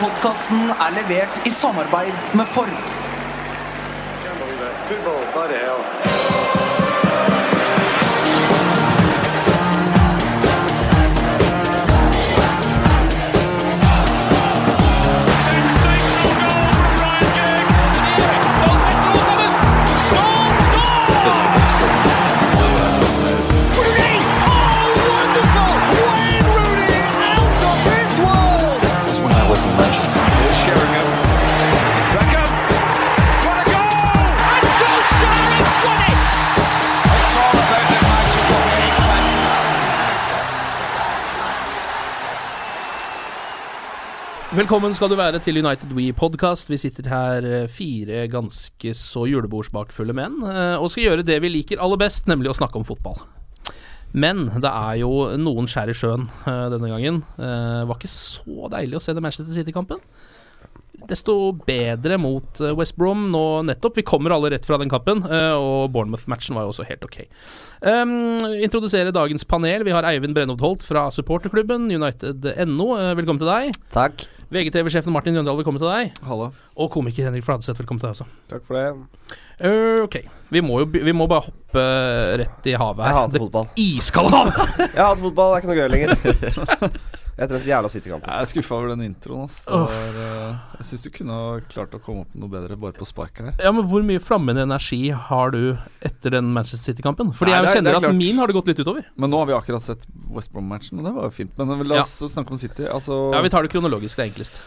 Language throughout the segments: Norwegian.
Podkasten er levert i samarbeid med Ford. Velkommen skal du være til United We podcast. Vi sitter her eh, fire ganske så julebordsbakfulle menn eh, og skal gjøre det vi liker aller best, nemlig å snakke om fotball. Men det er jo noen skjær i sjøen eh, denne gangen. Det var ikke så deilig å se den Manchester City-kampen. Desto bedre mot West Brom nå nettopp. Vi kommer alle rett fra den kampen, og Bournemouth-matchen var jo også helt ok. Um, introdusere dagens panel. Vi har Eivind Brennhovd Holt fra supporterklubben United.no. Velkommen til deg. Takk. VGTV-sjefen Martin Jøndal, velkommen til deg. Hallo. Og komiker Henrik Fladseth, velkommen til deg også. Takk for det. Uh, ok, vi må jo vi må bare hoppe rett i havet her. Jeg hater fotball. Iskalde havet! Jeg hater fotball, det er ikke noe gøy lenger. Etter den jævla City-kampen. Jeg er skuffa over den introen. ass Det var, eh, Jeg syns du kunne ha klart å komme opp med noe bedre bare på sparket her. Ja, men Hvor mye flammende energi har du etter den Manchester City-kampen? Fordi Nei, jeg er- kjenner er at klart. min har det gått litt utover. Men nå har vi akkurat sett West Brom-matchen, og det var jo fint. Men la oss snakke om City. Altså Ja, Vi tar det kronologisk, det er enklest.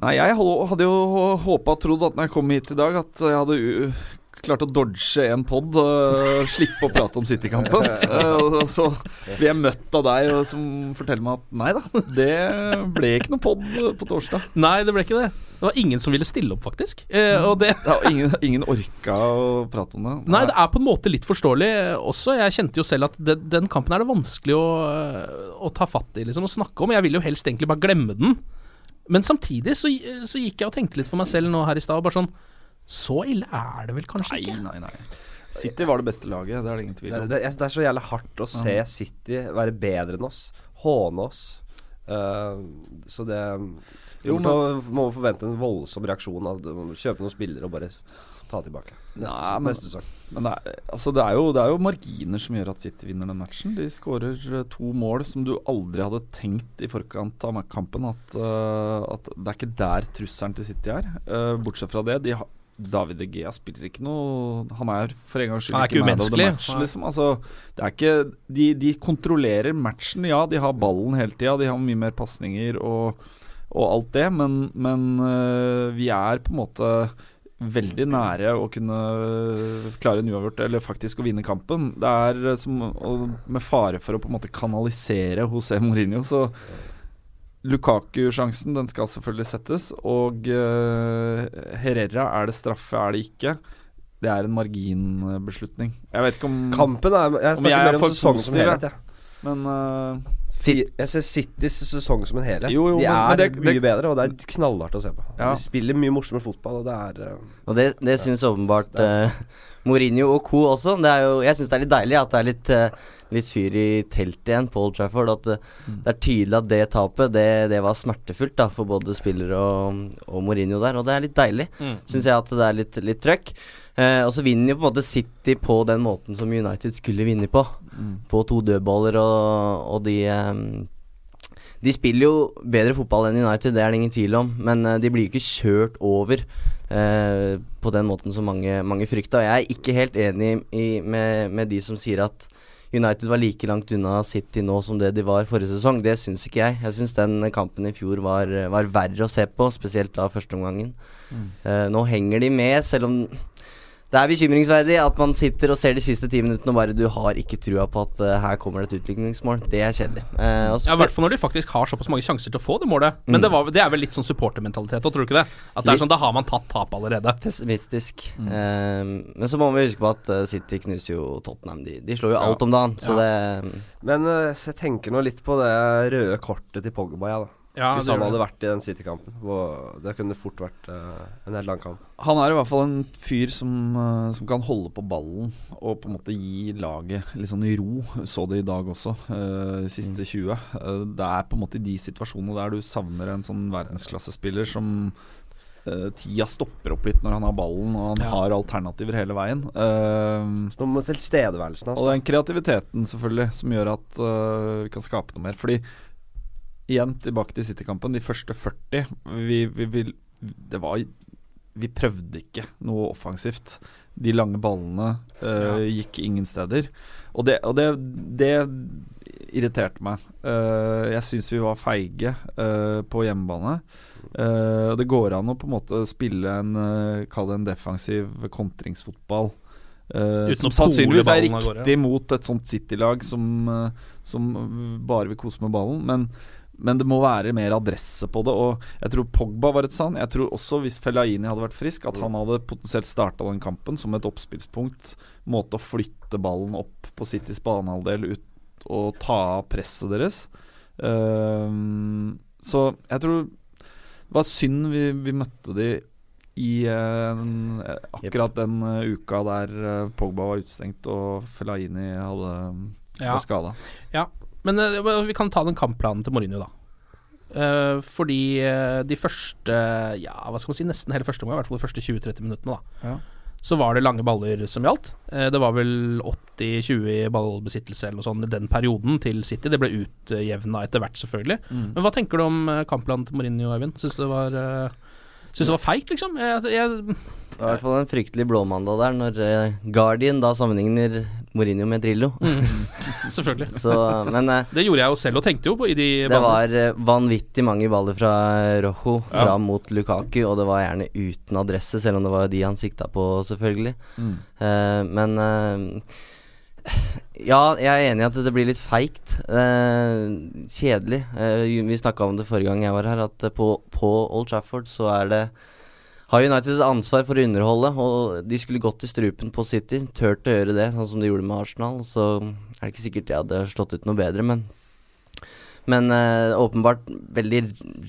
Nei, jeg hadde jo håpa og trodd at når jeg kom hit i dag, at jeg hadde u klart å dodge en pod og slippe å prate om City-kampen. Eh, og så blir jeg møtt av deg som forteller meg at nei da, det ble ikke noe pod på torsdag. Nei, det ble ikke det. Det var ingen som ville stille opp, faktisk. Eh, og det Ja, ingen, ingen orka å prate om det. Nei, det er på en måte litt forståelig også. Jeg kjente jo selv at den, den kampen er det vanskelig å, eh, å ta fatt i, liksom, å snakke om. Jeg ville jo helst egentlig bare glemme den. Men samtidig så, så gikk jeg og tenkte litt for meg selv nå her i stad, og bare sånn Så ille er det vel kanskje Nei, ikke? nei, nei. City var det beste laget, det er det ingen tvil om. det, det, det er så jævlig hardt å se City være bedre enn oss. Håne oss. Uh, så det Jo, må, må forvente en voldsom reaksjon. Av, kjøpe noen spillere og bare ta tilbake. Neste, Nei, men- neste. Men det er, altså det, er jo, det er jo marginer som gjør at City vinner den matchen. De skårer eh, to mål som du aldri hadde tenkt i forkant av kampen. At, uh, at det er ikke der trusselen til City er. Uh, bortsett fra det. De har David De Gea spiller ikke noe Han er for en gangs skyld ikke the umenneskelig. Match, liksom. altså, det ikke, de, de kontrollerer matchen, ja. De har ballen hele tida. De har mye mer pasninger og, og alt det, men, men uh, vi er på en måte veldig nære å kunne klare en uavgjort, eller faktisk å vinne kampen. Det er eh, som med fare for å på en måte kanalisere José Mourinho, så Lukaku-sjansen, den skal selvfølgelig settes. Og uh, Herrera, er det straffe, er det ikke? Det er en marginbeslutning. Jeg vet ikke om Kampen er Jeg snakker er mer om sesongen som helhet. Jeg. Men uh, Si- jeg ser Citys sesong som en helhet. Jo, jo, de er men det- mye det- bedre, og det er knallhardt å se på. Ja. De spiller mye morsommere fotball, og det er uh, Og det, det syns åpenbart eh, Mourinho og co. også. Det er jo, jeg syns det er litt deilig at det er litt, eh, litt fyr i teltet igjen på Old Trafford. At eh, det er tydelig at det tapet, det, det var smertefullt da for både spillere og, og Mourinho der. Og det er litt deilig, Mm. syns jeg, at det er litt, litt trøkk. Eh, og så vinner jo på en måte City på den måten som United skulle vinne på. mm. På to dødballer og, og de eh, De spiller jo bedre fotball enn United, det er det ingen tvil om. Men eh, de blir jo ikke kjørt over eh, på den måten som mange, mange frykta. Jeg er ikke helt enig i, med, med de som sier at United var like langt unna City nå som det de var forrige sesong. Det syns ikke jeg. Jeg syns den kampen i fjor var, var verre å se på, spesielt da førsteomgangen. Mm. Eh, nå henger de med, selv om det er bekymringsverdig at man sitter og ser de siste ti minuttene og bare du har ikke trua på at uh, her kommer det et utligningsmål. Det er kjedelig. Uh, ja, I hvert fall når de faktisk har såpass mange sjanser til å få det målet. Men mm. det, var, det, er vel litt sånn supportermentalitet òg, tror du ikke det? At det er sånn, Da har man tatt tap allerede. Pessimistisk. Mm. Uh, men så må vi huske på at City knuser jo Tottenham. De, de slår jo ja. alt om dagen, så ja. det Men jeg tenker nå litt på det røde kortet til Pogba, jeg, da. Ja, Hvis han hadde vært i den City-kampen. Det kunne fort vært uh, en helt lang kamp. Han er i hvert fall en fyr som, uh, som, kan holde på ballen og på en måte gi laget litt sånn i ro. Så det i dag også, uh, de siste mm. 20. det er på en måte i de situasjonene der du savner en sånn verdensklassespiller som tida stopper opp litt når han har ballen og han ja. har alternativer hele veien. Uh, så tilstedeværelsen hans. Og den kreativiteten selvfølgelig som gjør at uh, vi kan skape noe mer. Fordi igjen tilbake til City-kampen. De første 40 vi, vi, vi, Det var Vi prøvde ikke noe offensivt. De lange ballene uh, gikk ingen steder. Og det, og det, det irriterte meg. Uh, jeg syns vi var feige uh, på hjemmebane. Uh, det går an å på en måte spille en Kall det en defensiv kontringsfotball. Uh, som sannsynligvis er riktig ja. mot et sånt City-lag som, som bare vil kose med ballen. Men men det må være mer adresse på det. Og jeg tror Pogba var et sann. Jeg tror også hvis Fellaini hadde vært frisk, at han hadde potensielt starta den kampen som et oppspillspunkt. Måte å flytte ballen opp på Citys banehalvdel ut og ta av presset deres. Um, så jeg tror det var synd vi, vi møtte de i uh, akkurat den uh, uka der uh, Pogba var utestengt og Fellaini hadde ja. skada. Ja, men uh, vi kan ta den kampplanen til Mourinho, da. Uh, fordi uh, de første Ja, hva skal man si, nesten hele første omgang, i hvert fall de første 20-30 minuttene, da. Ja. Så var det lange baller som gjaldt. Uh, det var vel 80-20 i ballbesittelse eller noe sånt i den perioden til City. Det ble utjevna etter hvert, selvfølgelig. Mm. Men hva tenker du om kampplanen til Mourinho, Eivind? Syns du det var Syns det var feigt, liksom? Jeg, jeg det var i hvert fall en fryktelig blåmandag der, når uh, Guardian da sammenligner Mourinho med Drillo. Mm. Selvfølgelig. Så, men, uh, det gjorde jeg jo selv og tenkte jo på i de Det var uh, vanvittig mange baller fra Rojo ja. mot Lukaku, og det var gjerne uten adresse, selv om det var de han sikta på, selvfølgelig. Mm. men ja, jeg er enig i at det blir litt feigt. kjedelig. vi snakka om det forrige gang jeg var her, at på, på Old Trafford så er det har United et ansvar for å underholde, og de skulle gått i strupen på City. Turt å gjøre det, sånn som de gjorde med Arsenal. Så er det ikke sikkert jeg hadde slått ut noe bedre, men Men eh, åpenbart veldig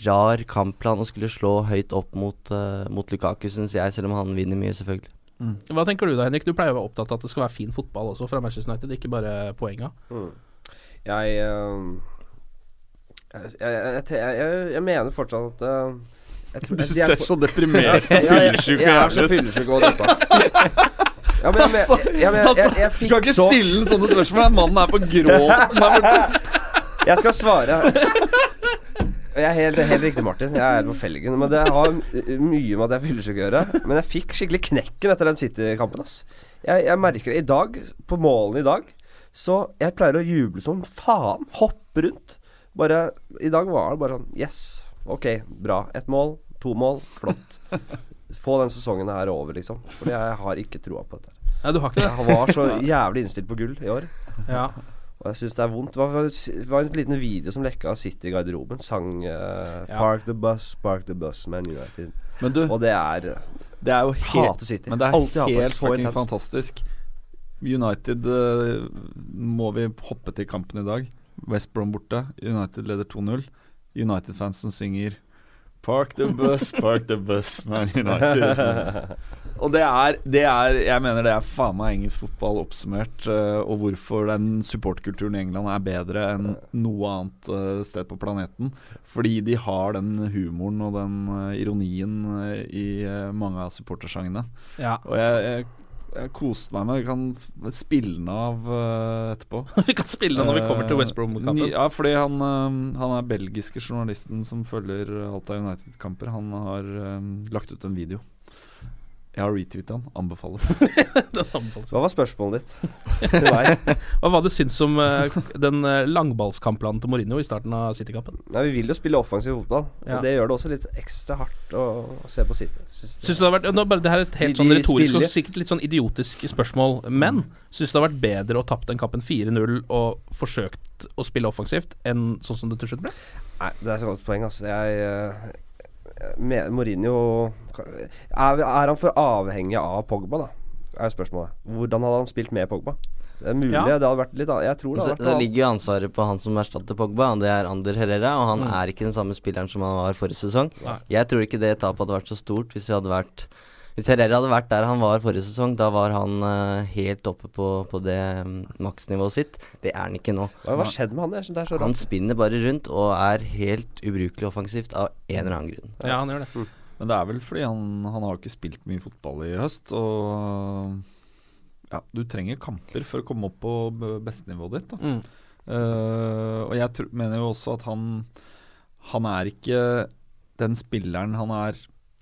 rar kampplan å skulle slå høyt opp mot, eh, mot Lukaku, syns jeg, selv om han vinner mye, selvfølgelig. Mm. Hva tenker du da, Henrik? Du pleier å være opptatt av at det skal være fin fotball også fra Manchester United, ikke bare poenga. Mm. Jeg, øh, jeg, jeg, jeg, mener fortsatt at Tror, du ser så deprimert og fyllesyk Jeg er så fyllesyk og deppa. Ja, men, jeg, jeg, jeg, jeg, jeg, jeg fikk Du kan ikke stille stille sånne spørsmål. Mannen er på gråten. Jeg skal svare. Jeg er helt, helt, riktig, Martin. Jeg er på felgen. Men Det har mye med at jeg er fyllesyk å gjøre. Men jeg fikk skikkelig knekken etter den City-kampen. Jeg, jeg, merker det i dag, på målene i dag. Så jeg pleier å juble som faen. Hoppe rundt. Bare I dag var det bare sånn Yes. Ok, bra. Ett mål, to mål. Flott. Få den sesongen her over, liksom. Fordi jeg har ikke troa på dette. Ja, du har ikke det? Jeg var så jævlig innstilt på gull i år. Ja. Og jeg syns det er vondt. Det var, var, en liten video som lekka av City i garderoben. Sang uh, ja. 'Park the bus, park the bus', Man United. Du, og det er Det er jo helt, City. Men det er Altid helt fucking fantastisk. United uh, må vi hoppe til kampen i dag. West Brom borte. United leder 2-0. United-fansen synger 'Park the bus, park the bus, Man United'. og det er, det er, Jeg mener det er faen meg engelsk fotball oppsummert, uh, og hvorfor den supportkulturen i England er bedre enn noe annet uh, sted på planeten. Fordi de har den humoren og den uh, ironien i mange av supportersangene. Ja. Og jeg, jeg Jeg koste meg med Vi kan spille den av eh, etterpå. Vi kan spille den når vi kommer til West Brom-kampen. Eh, Ja, fordi han, eh, han er belgiske journalisten som følger Alta United-kamper. Han har eh, lagt ut en video. Jeg har retweetet han. Anbefales. Den anbefales. Hva var spørsmålet ditt til deg? Hva var det du syns om uh, den uh, langballskampplanen til Mourinho i starten av City-kampen? Nei, Vi vil jo spille offensiv fotball, Ja. og det gjør det også litt ekstra hardt å, å se på City. Syns Syns du det har vært nå bare, Det her er et De- helt sånn retorisk og sikkert litt sånn idiotisk spørsmål, men syns du det har vært bedre å tappe den kampen 4-0 og forsøkt å spille offensivt enn sånn som det til slutt ble? Nei, det er så godt poeng, altså. Jeg eh, med, Mourinho er, er han for avhengig av Pogba, da? Er spørsmålet. Hvordan hadde han spilt med Pogba? Det er mulig Ja. det hadde vært litt. Jeg tror det hadde vært så ligger jo ansvaret på han som erstatter Pogba, og det er Ander Herrera. Og han Mm. er ikke den samme spilleren som han var forrige sesong. Nei. Jeg tror ikke det tapet hadde vært så stort hvis, det hadde vært, hvis Herrera hadde vært der han var forrige sesong. Da var han uh, helt oppe på, på det mm, maksnivået sitt. Det er han ikke nå. Hva hva har skjedd med han? Er så Han spinner bare rundt og er helt ubrukelig offensivt av en eller annen grunn. Ja, han gjør det. Men det er vel fordi han, han har ikke spilt mye fotball i høst, og ja, du trenger kamper for å komme opp på bestenivået ditt. Da. Mm. Uh, og jeg tr mener jo også at han Han er ikke den spilleren han er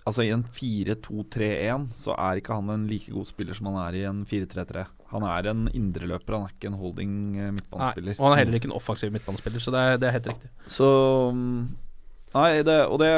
Altså I en 4-2-3-1 så er ikke han en like god spiller som han er i en 4-3-3. Han er en indreløper, han er ikke en holding midtbanespiller. Nei, og han er heller ikke en offensiv midtbanespiller, så det er, det er helt riktig. Så mm, Nei, det Og det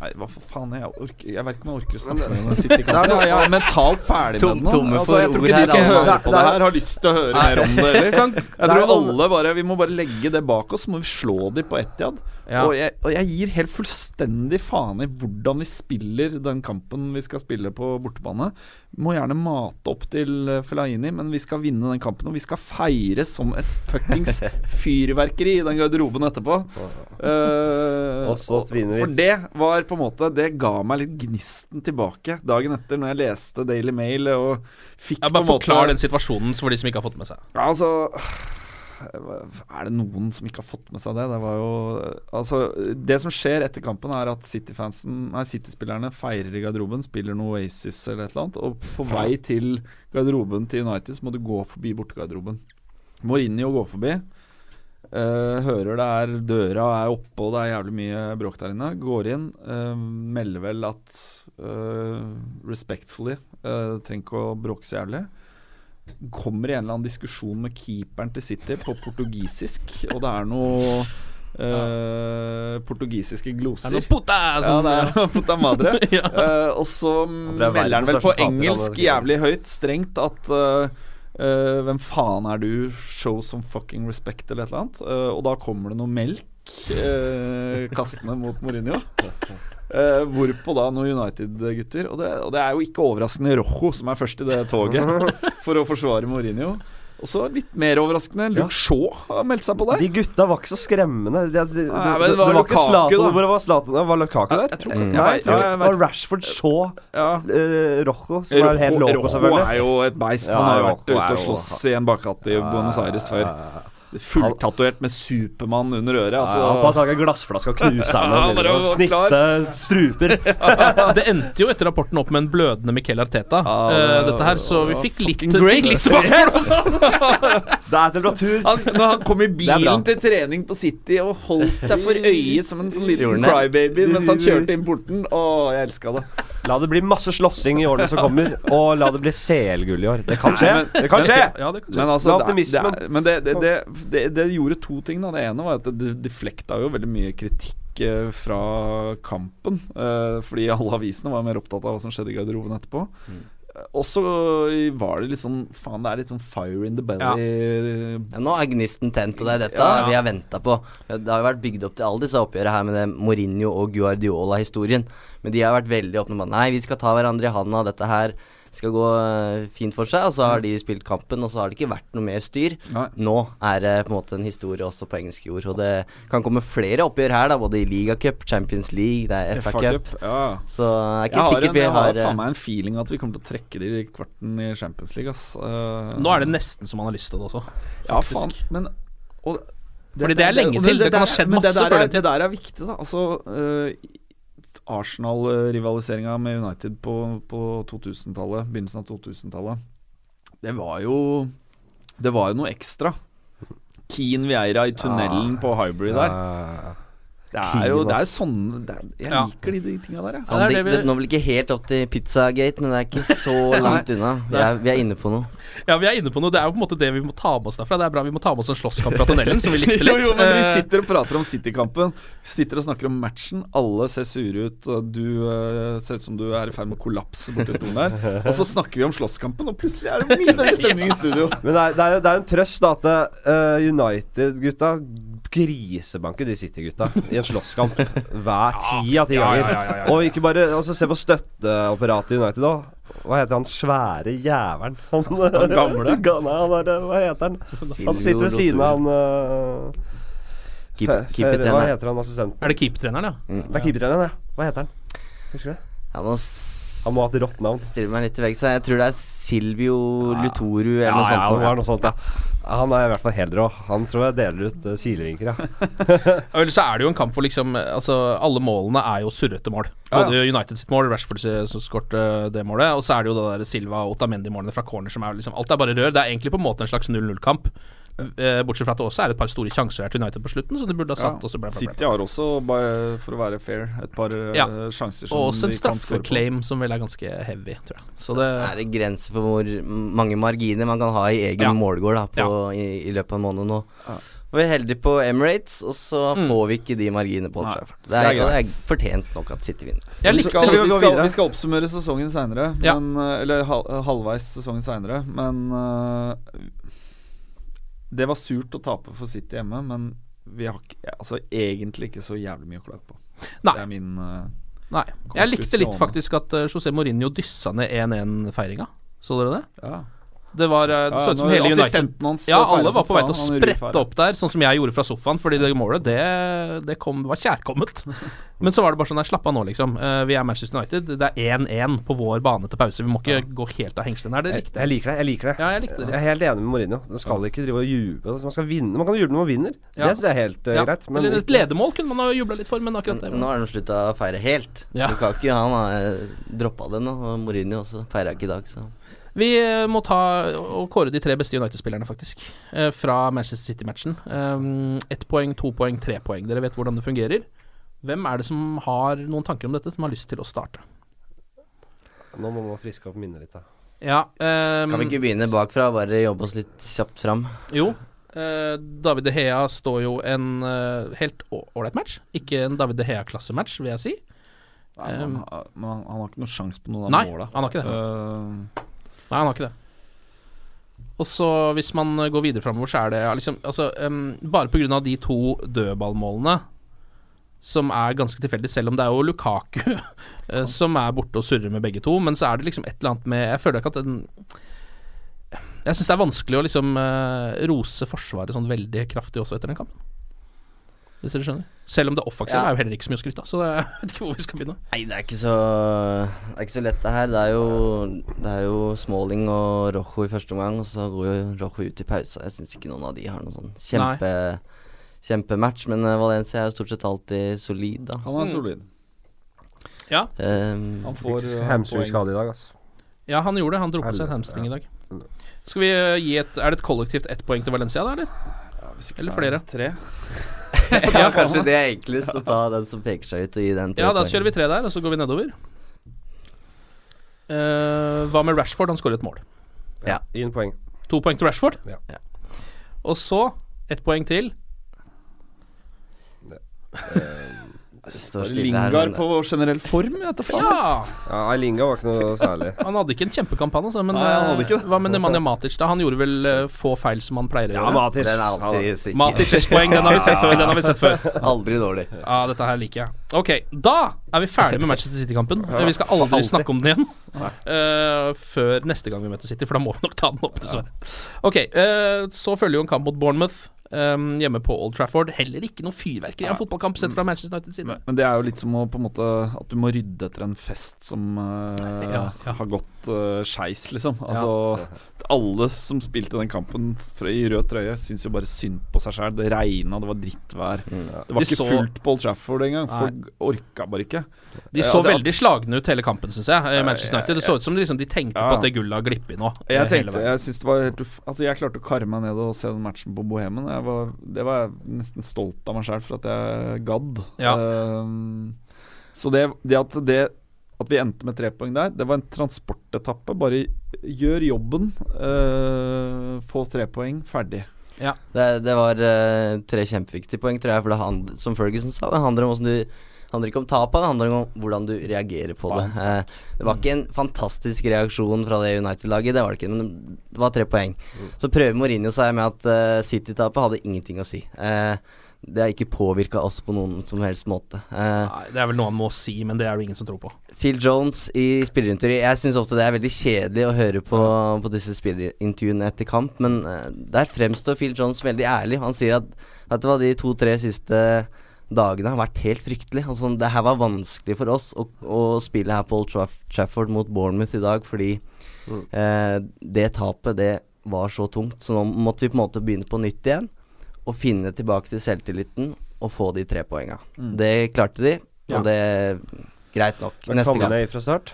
Nei, hva for faen Jeg, orker, jeg vet ikke om jeg orker å snakke med den City-kampen. Jeg, er mentalt ferdig Tom- med den nå. tomme Altså, for jeg tror ikke de som hører på det her, har lyst til å høre mer om det heller. Kan- Jeg tror alle bare Vi må bare legge det bak oss, så må vi slå de på Etiad. Ja. Og, jeg, og jeg gir helt fullstendig faen i hvordan vi spiller den kampen vi skal spille på bortebane. Vi må gjerne mate opp til Felaini, Fellaini, men vi skal vinne den kampen. Og vi skal feire som et fuckings fyrverkeri i den garderoben etterpå. Uh, Og så vinner vi. For det var på en måte Det ga meg litt gnisten tilbake dagen etter, når jeg leste Daily Mail og fikk Ja, bare en måte forklar den situasjonen for de som ikke har fått med seg. ja, altså Er det noen som ikke har fått med seg det? Det var jo Altså, det som skjer etter kampen, er at City-fansen Nei, City-spillerne feirer i garderoben, spiller noe Oasis eller et eller annet, og på vei til garderoben til United så må du gå forbi bortegarderoben. Mourinho går forbi. Eh, hører det er døra er oppe og det er jævlig mye bråk der inne. Går inn, Uh, melder vel at uh, respectfully uh, Trenger ikke å bråke så jævlig kommer i en eller annen diskusjon med keeperen til City på portugisisk, og det er noe Uh, portugisiske Det er gloser. noe puta Ja, det er puta madre. Ja. Eh, og så er melder han vel på taper, engelsk jævlig høyt, strengt, at eh, Hvem faen er du? Show some fucking respect, eller et eller annet. Uh, og da kommer det noe melk uh, kastende mot Mourinho. Hvorpå da noen United-gutter og, og det er jo ikke overraskende Rojo som er først i det toget for å forsvare Mourinho. Og så litt mer overraskende Luke Shaw har meldt seg på der. De gutta var ikke så skremmende. De, de, Nei, det, var, det var Lukaku, ikke Zlatan. Hvor var Zlatan? Var Lukaku der? Jeg tror Mm. Nei, jeg det var Rashford, Shaw, Ja. uh, Rojo, som er helt loco, Rojo er jo et beist. Ja, Han har jo vært ute og slåss i en bakgate i Buenos Aires før. Fulltatovert med Supermann under øret. Ja, han tar Altså. tak i en glassflaske og knuser den. Ja, Snitte struper. Det endte jo etter rapporten opp med en blødende Miquel Arteta, Ja, det dette her, så vi fikk litt, great. fikk litt det. Det er temperatur. Han, når han kom i bilen til trening på City og holdt seg for øyet som en sånn liten crybaby mens han kjørte inn porten. Å, jeg elska det. La det bli masse slåssing i årene som kommer, og la det bli CL-gull i år. Det kan skje. men- Det kan skje. Ja, det kan Men, altså, det, det, men det, det, det, det, gjorde to ting. Da. Det ene var at det deflekta jo veldig mye kritikk eh, fra kampen. eh, fordi alle avisene var mer opptatt av hva som skjedde i garderoben etterpå. Mm. Eh, Og så var det litt sånn Faen, det er litt sånn fire in the belly. Ja, nå er gnisten tent, og det er dette Ja. vi har venta på. Det har jo vært bygd opp til alle disse oppgjørene her med det Mourinho og Guardiola-historien. Men de har vært veldig åpne på nei, vi skal ta hverandre i handa, dette her skal gå eh, fint for seg. Og så har de spilt kampen, og så har det ikke vært noe mer styr. Nei. Nå er det på en måte en historie også på engelsk jord. Og det kan komme flere oppgjør her, da, både i ligacup, Champions League, det er FA Cup. Ja. Så det er ikke sikkert en, vi jeg har har eh, faen meg en feeling at vi kommer til å trekke de i kvarten i Champions League, ass. Uh, Nå er det nesten som man har lyst til det også, Ja, faen. Men og, Fordi det er lenge det, til. Det kan ha skjedd masse det før den tid. Det der er viktig, da. Altså øh, Arsenal-rivaliseringa med United på, på 2000-tallet, begynnelsen av 2000-tallet, det var jo Det var jo noe ekstra. Keen Vieira i tunnelen på Highbury der. Det er jo det er sånn det er, Jeg Ja. liker de, de tinga der, jeg. Ja, det er det det, Nå vel ikke helt opp til Pizzagate, men det er ikke så langt unna. Vi er, vi er inne på noe. Ja, vi er inne på noe. Det er jo på en måte det vi må ta med oss derfra. Det er bra vi må ta med oss en slåsskamp fra tunnelen, som vi likte litt. jo, jo, men vi Eh, sitter og prater om City-kampen. Sitter og snakker om matchen. Alle ser sure ut. Du uh, ser ut som du er i ferd med å kollapse borti stolen her. Og så snakker vi om slåsskampen, og plutselig er det mye bedre stemning i studio. Men det er, det er, det er en trøst da at uh, United-gutta grisebanker de City-gutta i en slåsskamp hver ti av ti ganger. Og ikke bare altså, Se på støtteapparatet i United òg. Hva heter han svære jævelen? Han, han gamle? Nei, han er, hva heter han? Han sitter ved siden av han uh, Keep-. Hva heter han assistenten? Er det keepertreneren, ja? Det er keepertreneren, ja. Hva heter han? Husker du det? Ja, nå Han må ha et rått navn. stiller meg litt til veggs. Jeg tror det er Silvio Lutoru eller noe ja, sånt. det var noe sånt, ja. Han er i hvert fall helt rå. Han tror jeg deler ut uh, kilevinker, ja. Eller så er det jo en kamp hvor liksom Altså alle målene er jo surrete mål. Både United sitt mål, Rashford som skårte det målet, og så er det jo det der Silva og Otamendi-målene fra corner som er liksom Alt er bare rør. Det er egentlig på en måte en slags 0-0-kamp. Eh, bortsett fra at det også er et par store sjanser her til United på slutten, som de burde ha satt. Ja. Og så ble, ble, ble. City har også, bare for å være fair, et par eh, Ja. sjanser som Og også en på. Og også en straffeclaim som vel er ganske heavy, tror jeg. Så Så det er en grense for hvor mange marginer man kan ha i egen Ja. målgård da, på, i, i løpet av en måned nå. Vi er heldige på Emirates, og så Mm. får vi ikke de marginene på Old Trafford. Det det det er fortjent nok at City vinner. Jeg Vi skal, vi, skal, vi skal oppsummere sesongen seinere, Ja. eller hal, halvveis sesongen seinere. Men eh, det var surt å tape for City hjemme, men vi har ikke, altså, egentlig ikke så jævlig mye å klage på. Nei. Det er min uh, Nei. Jeg likte litt faktisk at uh, José Mourinho dyssa ned 1-1-feiringa. Så dere det? Ja. Det var Det Ja, så som hele United assistenten hans Ja, alle var på vei til å sprette opp der, sånn som jeg gjorde fra sofaen, fordi det målet, det, det kom, var kjærkomment. Men så var det bare sånn Nei, slapp av nå, liksom. Eh, vi er Manchester United. Det er 1-1 på vår bane til pause. Vi må ikke gå helt av hengslene her. Det Jeg, likte jeg liker det. jeg liker det Ja, jeg likte det. Jeg er helt enig med Mourinho. Man skal ikke drive og juble. Man skal vinne Man kan juble når man vinner. Ja. Det syns jeg er helt uh, Ja. greit. Men Eller et ledemål kunne man ha jubla litt for, men akkurat det Nå har de slutta å feire helt. Ja. Lukaku han har droppa det nå, og Mourinho også feira ikke i dag, så Vi eh, må ta og kåre de tre beste United-spillerne, faktisk. eh, Fra Manchester City-matchen. Um, Ett poeng, to poeng, tre poeng. Dere vet hvordan det fungerer. Hvem er det som har noen tanker om dette, som har lyst til å starte? Nå må man friske opp minnet litt, da. Ja um, Kan vi ikke begynne bakfra, bare jobbe oss litt kjapt fram? Jo. Uh, David De Hea står jo en uh, helt ålreit match. Ikke en David De Hea-klassematch, vil jeg si. Nei, men Um, han, han, han har ikke noen sjanse på noen av Nei, måla. han har ikke det. Eh, Nei, han har ikke det. Og så hvis man går videre framover, så er det ja, liksom altså, um, Bare pga. de to dødballmålene, som er ganske tilfeldig, selv om det er jo Lukaku eh, som er borte og surrer med begge to, men så er det liksom et eller annet med Jeg føler ikke at den Jeg syns det er vanskelig å liksom uh, rose Forsvaret sånn veldig kraftig også etter den kampen. Hvis dere skjønner? Selv om det offensive Ja. er jo heller ikke så mye å skryte av, så jeg vet ikke hvor vi skal begynne. Nei, det er ikke så Det er ikke så lett, det her. Det er jo, det er jo Smalling og Rojo i første omgang, og så går jo Rojo ut i pause. Jeg syns ikke noen av de har noen sånn kjempe kjempematch, men eh, Valencia er jo stort sett alltid solid, da. han er solid. Ja. Um, Han får eh, Hamstringskade i dag, altså. Ja, han gjorde det. Han dro på seg en hamstring i dag. Skal vi eh, gi et Er det et kollektivt ett poeng til Valencia, da, eller? hvis ikke Eller er flere? Tre. ja, kanskje det er enklest å ta den som peker seg ut, og gi den Ja, da kjører vi tre der, og så går vi nedover. Uh, hva med Rashford? Han skårer et mål. en poeng. To poeng til Rashford. Ja. Ja. Og så ett poeng til. Det står Lingard på generell form, vet da faen. Ja! Ja, Linga var ikke noe særlig. Han hadde ikke en kjempekampanje, altså. Men Nei, han hadde eh, ikke det. hva med Nemanja Matic, da? Han gjorde vel uh, få feil som han pleier å gjøre. Matic. Den er alltid sikker. Matic poeng, den har vi sett før. Den har vi sett før. Aldri dårlig. Ja, dette her liker jeg. Ok, da er vi ferdig med Manchester City-kampen. Vi skal aldri snakke om den igjen uh, før neste gang vi møter City, for da må vi nok ta den opp, dessverre. Ok, uh, så følger jo en kamp mot Bournemouth eh, hjemme på Old Trafford. Heller ikke noe fyrverkeri av fotballkamp sett fra Manchester United side. Men det er jo litt som å på en måte At du må rydde etter en fest som uh, Ja, ja. har gått uh, skeis, liksom. Altså Alle som spilte den kampen i rød trøye, syns jo bare synd på seg sjæl. Det regna, det var drittvær. Det var De ikke så- fullt på Old Trafford engang. Folk orka bare ikke. De Eh, så altså, veldig slagne ut hele kampen, syns jeg. eh, Manchester United. Det så ut som de, liksom, de tenkte Ja. på at det gullet har glippet nå. eh, Jeg tenkte, jeg synes det var helt uff Altså Jeg klarte å karre meg ned og se den matchen på Bohemen. Jeg var, det var jeg nesten stolt av meg sjøl for at jeg gadd. Ja. Um, så det, det at det At vi endte med tre poeng der, det var en transportetappe. Bare gjør jobben. Uh, få tre poeng, ferdig. Det, det var uh, tre kjempeviktige poeng, tror jeg. For det hand, som Ferguson sa, det handler om du handler ikke om tapet, det handler om hvordan du reagerer på det. Eh, det var ikke en fantastisk reaksjon fra det United-laget, det var det ikke, men det var tre poeng. Så prøver Mourinho seg med at eh, City-tapet hadde ingenting å si. Eh, det har ikke påvirka oss på noen som helst måte. Eh, Nei, det er vel noe han må si, men det er det ingen som tror på. Phil Jones i spillerintervju Jeg syns ofte det er veldig kjedelig å høre på, på disse spillerintervjuene etter kamp, men eh, der fremstår Phil Jones veldig ærlig. Han sier at Vet du hva, de to-tre siste dagene har vært helt fryktelig. Altså, det her var vanskelig for oss å, å spille her på Old Traff Trafford mot Bournemouth i dag, fordi eh, det tapet, det var så tungt. Så nå måtte vi på en måte begynne på nytt igjen, og finne tilbake til selvtilliten og få de tre poenga. Mm. Det klarte de, og Ja. det Greit nok. Neste gang. McTominay fra start.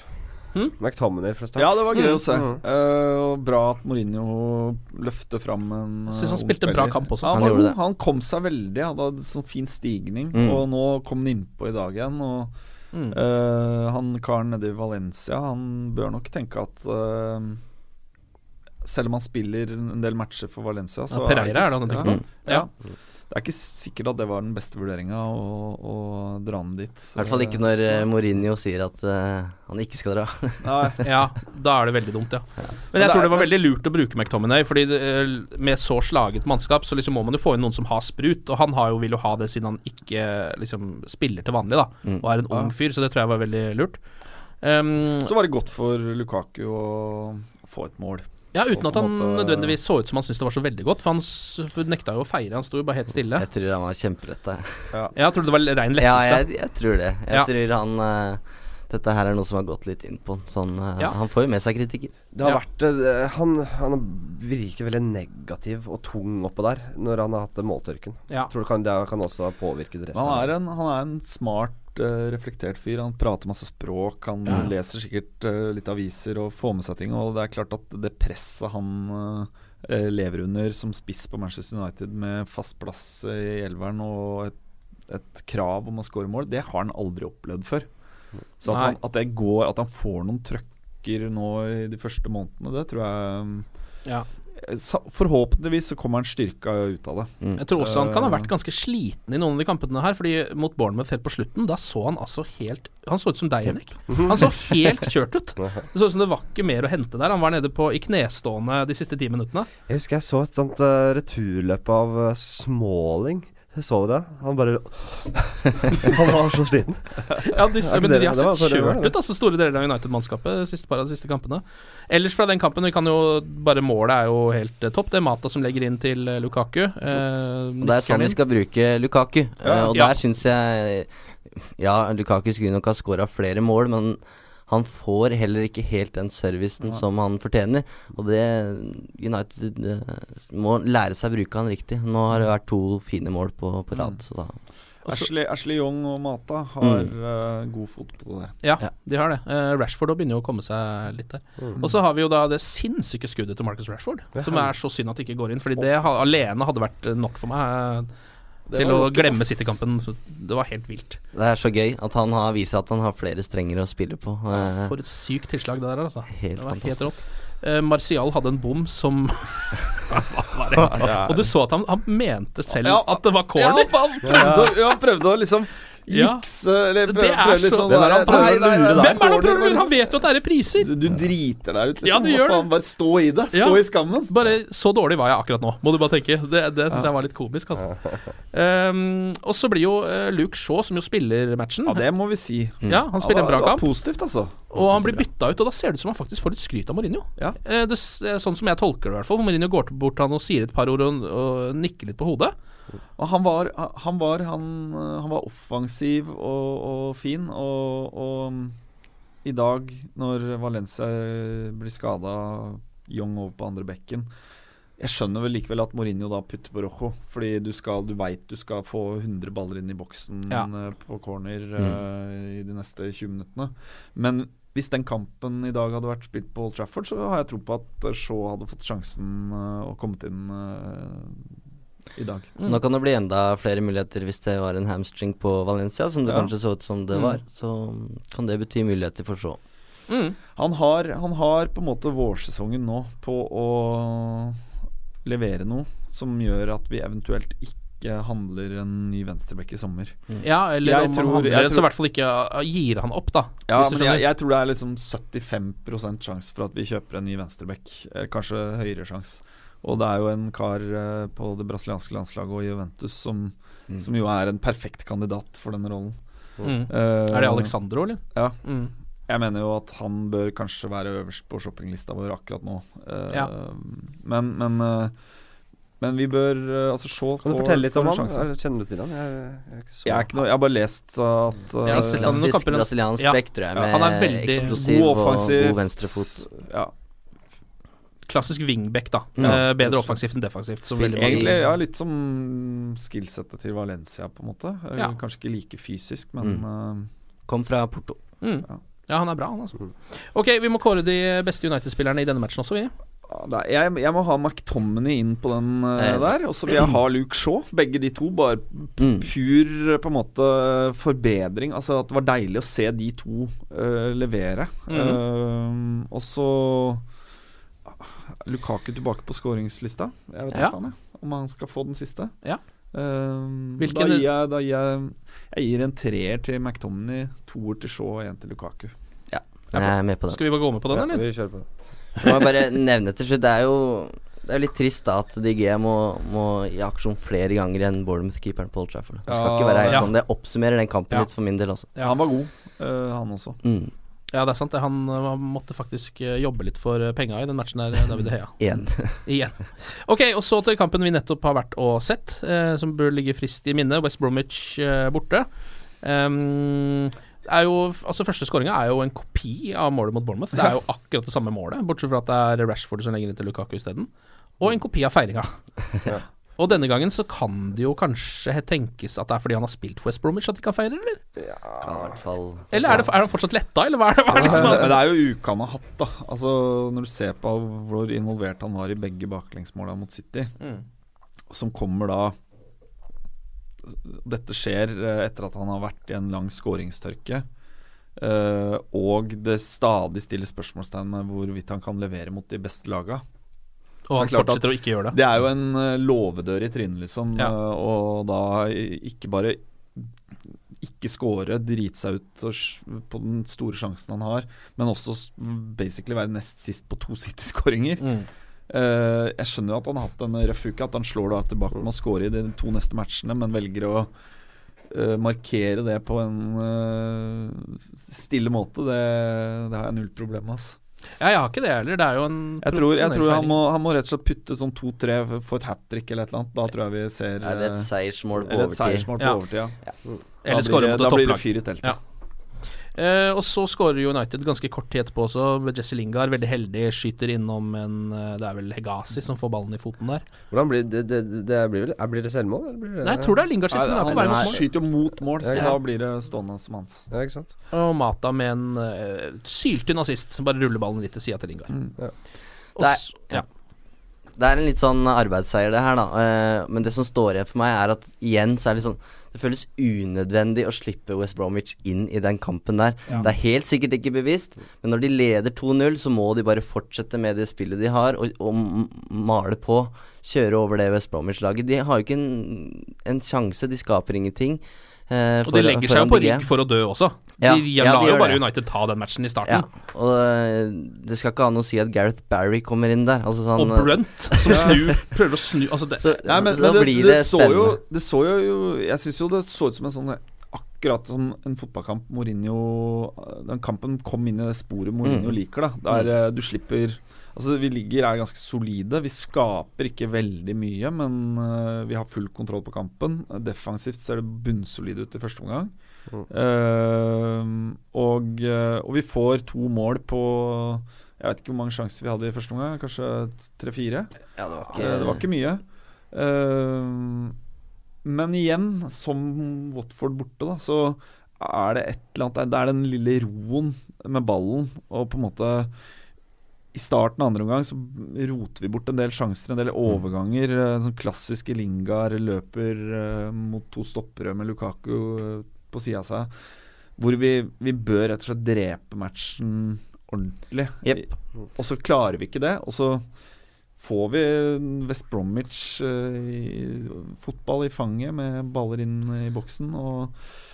Hmm? McTominay fra start. Ja, det var gøy Mm. å se. Mm. Uh, og bra at Mourinho løfter fram en Jeg synes han eh, spilte en bra kamp også. Ja, Han han, det. han kom seg veldig. Han hadde sånn fin stigning. Mm. Og nå kom han innpå i dag igjen. Og Mm. eh, han karen nede i Valencia, han bør nok tenke at eh, selv om han spiller en del matcher for Valencia, så Ja, Pereira er det han ja. Ja. Det er ikke sikkert at det var den beste vurderinga å, å dra han dit. I hvert fall ikke når eh, Mourinho sier at uh, han ikke skal dra. Nei. Ja, da er det veldig dumt, ja. Men jeg det tror det var veldig lurt å bruke McTominay, Fordi det, eh, med så slaget mannskap, så liksom må man jo få inn noen som har sprut. Og han har jo, vil jo ha det siden han ikke liksom spiller til vanlig, da. Mm. Og er en ung fyr, så det tror jeg var veldig lurt. Um, Så var det godt for Lukaku å få et mål. Ja, uten at han måte- nødvendigvis så ut som han syntes det var så veldig godt. For han nekta jo å feire, han sto jo bare helt stille. Jeg tror han var kjemperetta. jeg. Jeg trodde det var rein lettelse. Ja, jeg, jeg tror det. Jeg Ja. tror han uh, Dette her er noe som har gått litt inn på han. Eh, Ja. Han får jo med seg kritikken. Det har Ja. vært uh, han, han virker veldig negativ og tung oppå der når han har hatt måltørken. Ja. Tror du kan, det kan også ha påvirket resten Han er en, han er en smart, eh, reflektert fyr. Han prater masse språk. Han Ja. leser sikkert uh, litt aviser og får med seg ting. Og det er klart at det presset han eh, lever under som spiss på Manchester United, med fast plass i elveren og et, et krav om å skåre mål, det har han aldri opplevd før. Så at han, at det går At han får noen trøkker nå i de første månedene, det tror jeg Ja. Forhåpentligvis så kommer han styrka ut av det. Mm. Jeg tror også han kan ha Eh, vært ganske sliten i noen av de kampene her. Fordi mot Bournemouth helt på slutten, da så han altså helt Han så ut som deg, Henrik. Han så helt kjørt ut. Det så ut som det var ikke mer å hente der. Han var nede på i knestående de siste ti minuttene. Jeg husker jeg så et sånt eh, returløp av småling Smalling. Så dere det? Han bare Han var så sliten. Ja, de, men de har sett kjørt ut, altså store deler av United-mannskapet siste par av de siste kampene. Ellers fra den kampen, vi kan jo bare målet er jo helt eh, topp. Det er Mata som legger inn til eh, Lukaku. Eh, Og det er sånn vi skal bruke Lukaku. Ja. Eh, og Ja. der syns jeg Ja, Lukaku skulle nok ha skåra flere mål, men han får heller ikke helt den servicen som han fortjener. Og det United det, må lære seg å bruke han riktig. Nå har det vært to fine mål på, på rad, så da Ashley, Ashley Young og Mata har Mm. uh, god fot på det. Ja, Ja. de har det. Uh, Rashford begynner jo å komme seg litt der. Mm. Og så har vi jo da det sinnssyke skuddet til Marcus Rashford, som er så synd at det ikke går inn. Fordi det ha, alene hadde vært nok for meg eh, til å glemme. City-kampen. Det var helt vilt. Det er så gøy at han har, viser at han har flere strenger å spille på. Så For et sykt tilslag det der, altså. Helt det var helt fantastisk. rått. Uh, Martial hadde en bom som Hva var det? Og du så at han, han mente selv Ja, at det var Ja, corner. han prøvde, å- ja, han prøvde å liksom. Jukse Eller Det prøvde, er sånn så- Hvem er det han prøver å lure? Hvem er det han prøver å lure? Han vet jo at det er repriser. Du, du driter deg ut, liksom. Ja, du gjør faen, Bare stå i det. Stå Ja. i skammen. Bare så dårlig var jeg akkurat nå, må du bare tenke. Det, det syns jeg var litt komisk, altså. Um, og så blir jo eh, Luke Shaw, som jo spiller matchen Ja, det må vi si. Ja, han spiller en bra kamp. Positivt, altså. Og han blir bytta ut, og da ser det ut som han faktisk får litt skryt av Mourinho. Ja. Eh, det, eh, sånn som jeg tolker det, i hvert fall. Mourinho går bort til han og sier et par ord og, og nikker litt på hodet. Og han var, han var, han, han var offensiv og, og fin, og, og i dag, når Valencia blir skada, Young over på andre bekken Jeg skjønner vel likevel at Mourinho da putter på Rojo, fordi du, skal, du veit du skal få 100 baller inn i boksen Ja. eh, på corner Mm. uh, i de neste 20 minuttene. Men hvis den kampen i dag hadde vært spilt på Old Trafford, så har jeg tro på at eh, Shaw hadde fått sjansen eh, og kommet inn eh, i dag. Nå kan det bli enda flere muligheter hvis det var en hamstring på Valencia, som det Ja. kanskje så ut som det Mm. var. Så kan det bety muligheter for så. Han har, han har på en måte vårsesongen nå på å levere noe som gjør at vi eventuelt ikke handler en ny venstreback i sommer. Ja, eller Jeg om tror- han handler jeg en, så i hvert fall ikke uh, gir han opp, da. Ja, men jeg, jeg tror det er liksom 75% sjanse for at vi kjøper en ny venstreback. Kanskje høyere sjanse. Og det er jo en kar eh, på det brasilianske landslaget og Juventus som, Mm. som jo er en perfekt kandidat for denne rollen. Mm. Uh, Er det Alexandro, eller? Ja. Mm. Jeg mener jo at han bør kanskje være øverst på shoppinglista vår akkurat nå. Uh, Ja. Men Men, eh, men vi bør eh, Altså, se Kan du fortelle litt om han? Kjenner du til han? Jeg, jeg, er Jeg, er ikke noe, jeg har bare lest at uh, Jeg han i noen brasiliansk Ja. back, tror jeg, med han er veldig eksplosiv god og offensiv. god venstrefot. Ja. Klassisk wingback, da. Ja. Eh, bedre offensivt enn defensivt. Egentlig ja, litt som skillsettet til Valencia, på en måte. Eh, Ja. Kanskje ikke like fysisk, men uh, Kom fra Porto. Mm. Ja. Ja, han er bra, han altså. Ok, vi må kåre de beste United-spillerne i denne matchen også, vi. Ja, jeg, jeg må ha McTominay inn på den Eh. der. Og så vil jeg ha Luke Shaw. Begge de to. Bare Mm. pur eh, på en måte forbedring. Altså at det var deilig å se de to uh, levere. Mhm. uh, og så ah, Lukaku tilbake på skåringslista. Jeg vet ikke Ja. faen, om han skal få den siste. Ja. Eh, da gir jeg, da gir jeg Jeg gir en treer til McTominay, toer til Shaw og en til Lukaku. Jeg er med på den. Skal vi bare gå med på den, Ja, eller? vi kjører på. Så må jeg bare nevne til slutt Det er jo det er litt trist da at DG må, må i aksjon flere ganger enn Bournemouth-keeperen Old Trafford. Det skal Ja. ikke være helt Ja. sånn. Det oppsummerer den kampen Ja. litt for min del, også. Ja. Han var god, uh, han også. Mm. Ja, det er sant. det. Han eh, måtte faktisk eh, jobbe litt for eh, penga i den matchen der, eh, David Heia. Igjen. Igjen. Ok, og så til kampen vi nettopp har vært og sett, uh, som bør ligge frist i minne. West Bromwich uh, borte. Um, er jo, altså Første skåringa er jo en kopi av målet mot Bournemouth. Det er jo akkurat det samme målet, bortsett fra at det er Rashford som legger inn til Lukaku isteden. Og en kopi av feiringa. Og denne gangen så kan det jo kanskje tenkes at det er fordi han har spilt West Bromwich at de kan feire, eller? Ja, i hvert fall Eller er, det, er han fortsatt letta, eller hva er det? Hva er det liksom det er jo uka han har hatt, da. Altså Når du ser på hvor involvert han var i begge baklengsmåla mot City, Mm. som kommer da Dette skjer eh, etter at han har vært i en lang skåringstørke. Uh, og det stadig stiller spørsmålstegn med hvorvidt han kan levere mot de beste laga. Og han er fortsetter å ikke gjøre det. Det er jo en uh, låvedør i trynet, liksom. Ja. Uh, og da ikke bare ikke score, drite seg ut på den store sjansen han har, men også basically være nest sist på to City-skåringer. Mm. Eh, jeg skjønner jo at han har hatt en røff uke, at han slår da tilbake med å score i de to neste matchene, men velger å uh, markere det på en uh, stille måte. Det, det har jeg null problem med. Altså. Ja, jeg har ikke det heller. Det er jo en Jeg tror, jeg tror han, må, han må rett og slett putte sånn to-tre for et hat trick eller et eller annet. Da tror jeg vi ser Eller et seiersmål på eller et overtid? seiersmål på Ja. overtid. Ja. feiring. Da Eller blir Da blir det fyr i teltet. Ja. Eh, og så skårer United ganske kort tid etterpå også. Jesse Lingard veldig heldig, skyter innom en eh, Det er vel Hegazi som får ballen i foten der. Hvordan blir det, det, det, det blir vel Blir det selvmål? Eller blir det, Nei, jeg tror det er Lingard sist, er han mål. skyter jo mot mål, så Ja. da blir det stående som hans. Ja, ikke sant? Og Mata med en uh, syltynn assist som bare ruller ballen litt til sida til Lingard. Ja. Også, Det er- ja. Det er en litt sånn arbeidsseier, det her, da. Eh, men det som står igjen for meg, er at igjen så er det litt sånn Det føles unødvendig å slippe West Bromwich inn i den kampen der. Ja. Det er helt sikkert ikke bevisst, men når de leder 2-0, så må de bare fortsette med det spillet de har, og, og male på. Kjøre over det West Bromwich-laget. De har jo ikke en, en sjanse, de skaper ingenting. Eh, Og de legger seg jo på rygg for å dø også. Ja, De ja, lar jo bare det. United ta den matchen i Ja, starten. og eh, det skal ikke an å si at Gareth Barry kommer inn der. Altså sånn, Og Brunt som snur, prøver å snu altså det, Så, Nei, men, så men da det, blir det, det spennende. jo. Det så jo Jeg syns jo det så ut som en sånn akkurat som en fotballkamp Mourinho Den kampen kom inn i det sporet Mourinho Mm. liker. da Der mm. du slipper Altså Vi ligger er ganske solide. Vi skaper ikke veldig mye, men uh, vi har full kontroll på kampen. Defensivt ser det bunnsolid ut i første omgang. Eh, og, eh, og vi får to mål på Jeg vet ikke hvor mange sjanser vi hadde i første omgang. Kanskje tre-fire? Ja, det var ikke det var ikke mye. Eh, men igjen, som Watford borte, da, så er det et eller annet Det er den lille roen med ballen, og på en måte i starten av andre omgang så roter vi bort en del sjanser, en del overganger. eh, Sånn klassiske Lingard løper eh, mot to stoppere med Lukaku eh, på sida av seg. Hvor vi, vi bør rett og slett drepe matchen ordentlig. Yep. Og så klarer vi ikke det. Og så får vi West Bromwich eh, i, fotball i fanget med baller inn i boksen. Og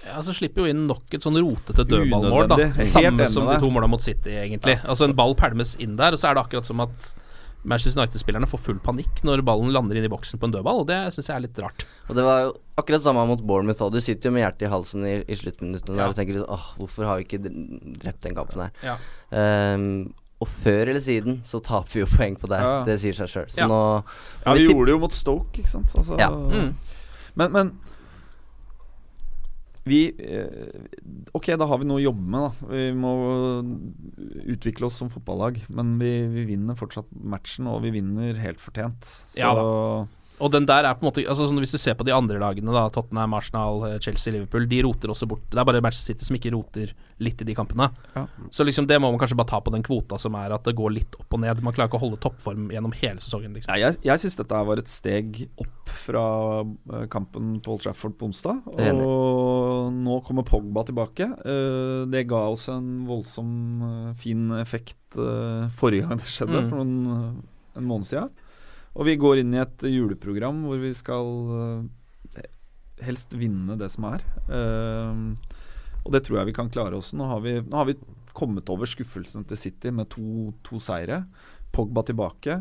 Ja, så slipper jo inn nok et sånn rotete dødballmål. da Samme som de to måla mot City, egentlig. Altså En ball pælmes inn der, og så er det akkurat som at Manchester United-spillerne får full panikk når ballen lander inn i boksen på en dødball, og det syns jeg er litt rart. Og det var jo akkurat samme mot Bournemouth òg. Du sitter jo med hjertet i halsen i, i sluttminuttene Ja. der og tenker litt åh, hvorfor har vi ikke drept den kampen her? Ja. Ehm, og før eller siden så taper vi jo poeng på det. Ja. Det sier seg sjøl. Ja. Ja, vi gjorde det jo mot Stoke, ikke sant. Altså, Ja. Mm. Men, men vi eh, Ok, da har vi noe å jobbe med, da. Vi må utvikle oss som fotballag. Men vi, vi vinner fortsatt matchen, og vi vinner helt fortjent. Så Ja Og den der er på en måte altså sånn Hvis du ser på de andre lagene, da Tottenham, Arsenal, eh, Chelsea, Liverpool, de roter også bort. Det er bare Manchester City som ikke roter litt i de kampene. Ja. Så liksom det må man kanskje bare ta på den kvota som er at det går litt opp og ned. Man klarer ikke å holde toppform gjennom hele sesongen, liksom. Nei, jeg jeg syns dette var et steg opp fra eh, kampen på Old Trafford på onsdag. Og nå kommer Pogba tilbake. Eh, det ga oss en voldsom fin effekt forrige gang det skjedde, Mm. for noen, en måned siden. Og vi går inn i et juleprogram hvor vi skal eh, helst vinne det som er. Eh, og det tror jeg vi kan klare også. Nå har vi, nå har vi kommet over skuffelsen til City med to, to seire. Pogba tilbake.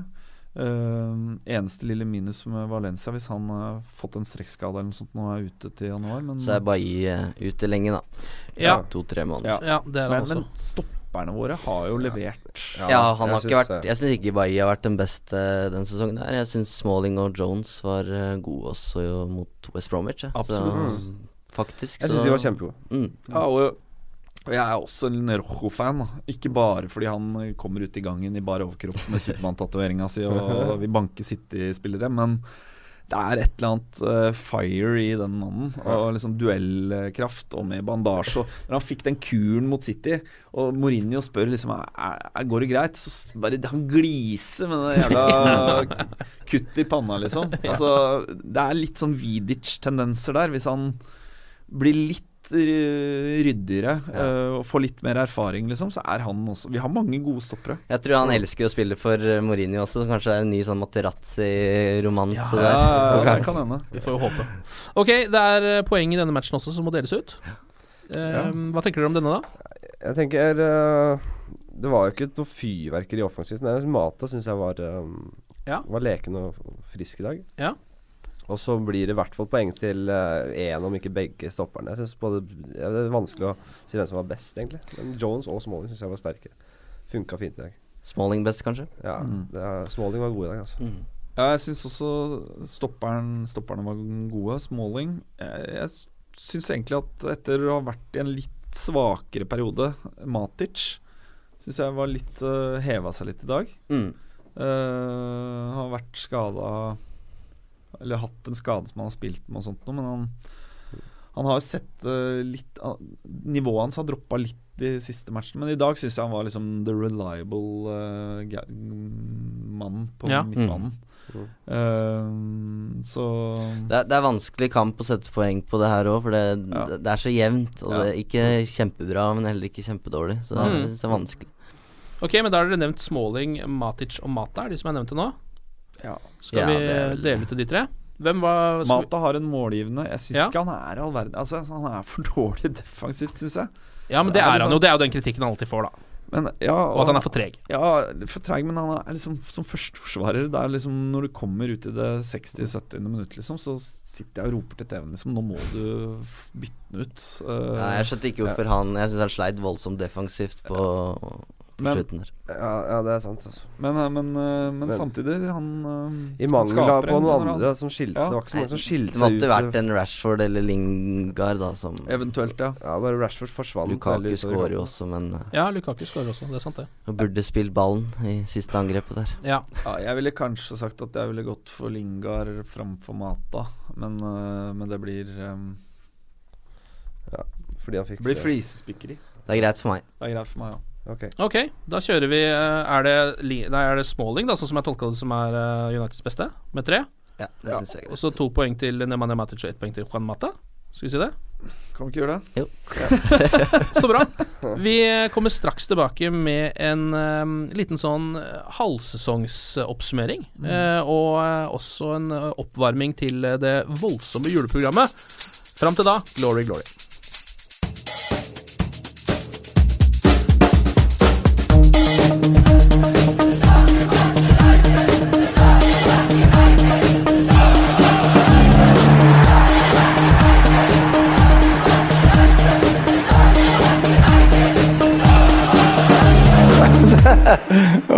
Uh, eneste lille minus med Valencia, hvis han har fått en strekkskade eller noe sånt nå er ute til januar. Men, Så er Bailly uh, ute lenge, da. Ja. To-tre måneder. ja. Ja, det er han men, også. Men stopperne våre har jo levert. Ja, han jeg har ikke vært. Jeg syns ikke Bailly har vært den beste denne sesongen. her Jeg syns Smalling og Jones var eh, gode også jo, mot West Bromwich. ja. Absolutt. Så, faktisk Jeg syns de var kjempegode. mm. Ja, og og jeg er også en Rojo-fan. Ikke bare fordi han kommer ut i gangen i bar overkropp med Supermann-tatoveringa si og vil banke City-spillere, men det er et eller annet uh, fire i den mannen. Og liksom duellkraft og med bandasje. Og når han fikk den kuren mot City, og Mourinho spør liksom er, er, Går det greit, så bare han gliser med det jævla kutt i panna, liksom. Altså, det er litt sånn Vidic-tendenser der. Hvis han blir litt ryddigere ja. og får litt mer erfaring, liksom, så er han også Vi har mange gode stoppere. Jeg tror han elsker å spille for eh, Mourinho også. Kanskje det er en ny sånn Materazzi-romanse Ja, der. det kan hende. Vi får jo håpe. Ok, det er eh, poeng i denne matchen også som må deles ut. Ja. Hva tenker dere om denne, da? Jeg tenker eh, Det var jo ikke noe fyrverkeri offensivt, men Mata syns jeg var eh, Ja. Var leken og frisk i dag. Ja. Og så blir det i hvert fall poeng til én, om ikke begge stopperne. Jeg synes både ja, Det er vanskelig å si hvem som var best, egentlig. Men Jones og Smalling syns jeg var sterkere. Funka fint i dag. Smalling best, kanskje. Ja, Mm. det er, Smalling var god i dag, altså. Mm. Ja, jeg syns også stopperen, stopperne var gode. Smalling. Jeg, jeg syns egentlig at etter å ha vært i en litt svakere periode, Matic syns jeg var litt uh, heva seg litt i dag. Mm. Uh, har vært skada Eller hatt en skade som han har spilt med og sånt noe, men han han har jo sett eh, litt Nivået hans har droppa litt de siste matchene, men i dag syns jeg han var liksom the reliable uh, mann på Ja. midtbanen. Mm. Uh, så Det, er, det er vanskelig kamp å sette poeng på det her òg, for det, Ja. det, er så jevnt. Og Ja. det er ikke kjempebra, men heller ikke kjempedårlig. Så det, Mm. er- det er vanskelig. Ok, men da har dere nevnt Småling, Matic og Mata, er de som jeg nevnte nå. Ja. Skal Ja, vi det er- dele ut til de tre? Hvem var skal Mata har en målgivende. Jeg syns Ja. ikke han er all verden Altså, han er for dårlig defensivt, syns jeg. Ja, men det Det er er han sånn- jo. Det er jo den kritikken han alltid får, da. Men, ja, Og at han er for treg. Ja, for treg, men han er liksom som førsteforsvarer. Det er liksom Når du kommer ut i det 60-70. minutt, liksom, så sitter jeg og roper til TV-en liksom Nå må du bytte den ut. Uh, Nei, jeg skjønte ikke hvorfor han Jeg syns han sleit voldsomt defensivt på, på Men- slutten der. Ja, ja, det er sant. Altså. Men, eh, men, eh, men, Men- samtidig, han eh, I mangel av på noen andre som skilte Ja. Det var ikke så mange som skilte Det seg måtte ut. vært en Rashford eller Lingard, da, som Eventuelt, ja. Ja, bare Rashford forsvant. Lukaku skårer jo også, men Ja, Lukaku skårer også, det er sant det. han burde spilt ballen i siste angrepet der. Ja. Ja, jeg ville kanskje sagt at jeg ville gått for Lingard framfor Mata, men, men det blir um, Ja, fordi han fikk blir flisespikkeri. Det er greit for meg. Det er greit for meg, ja. Ok. okay da kjører vi eh, Er det, nei, er det Smalling, da, sånn som jeg tolka det, som er eh, Uniteds beste? Med tre? Ja, det synes jeg er Og så to poeng til Nemanja Matic og ett poeng til Juan Mata. Skal vi si det? Kan vi ikke gjøre det? Så bra. Vi kommer straks tilbake med en um, liten sånn halvsesongsoppsummering. Mm. Uh, og uh, også en uh, oppvarming til eh, det voldsomme juleprogrammet. Fram til da, glory, glory.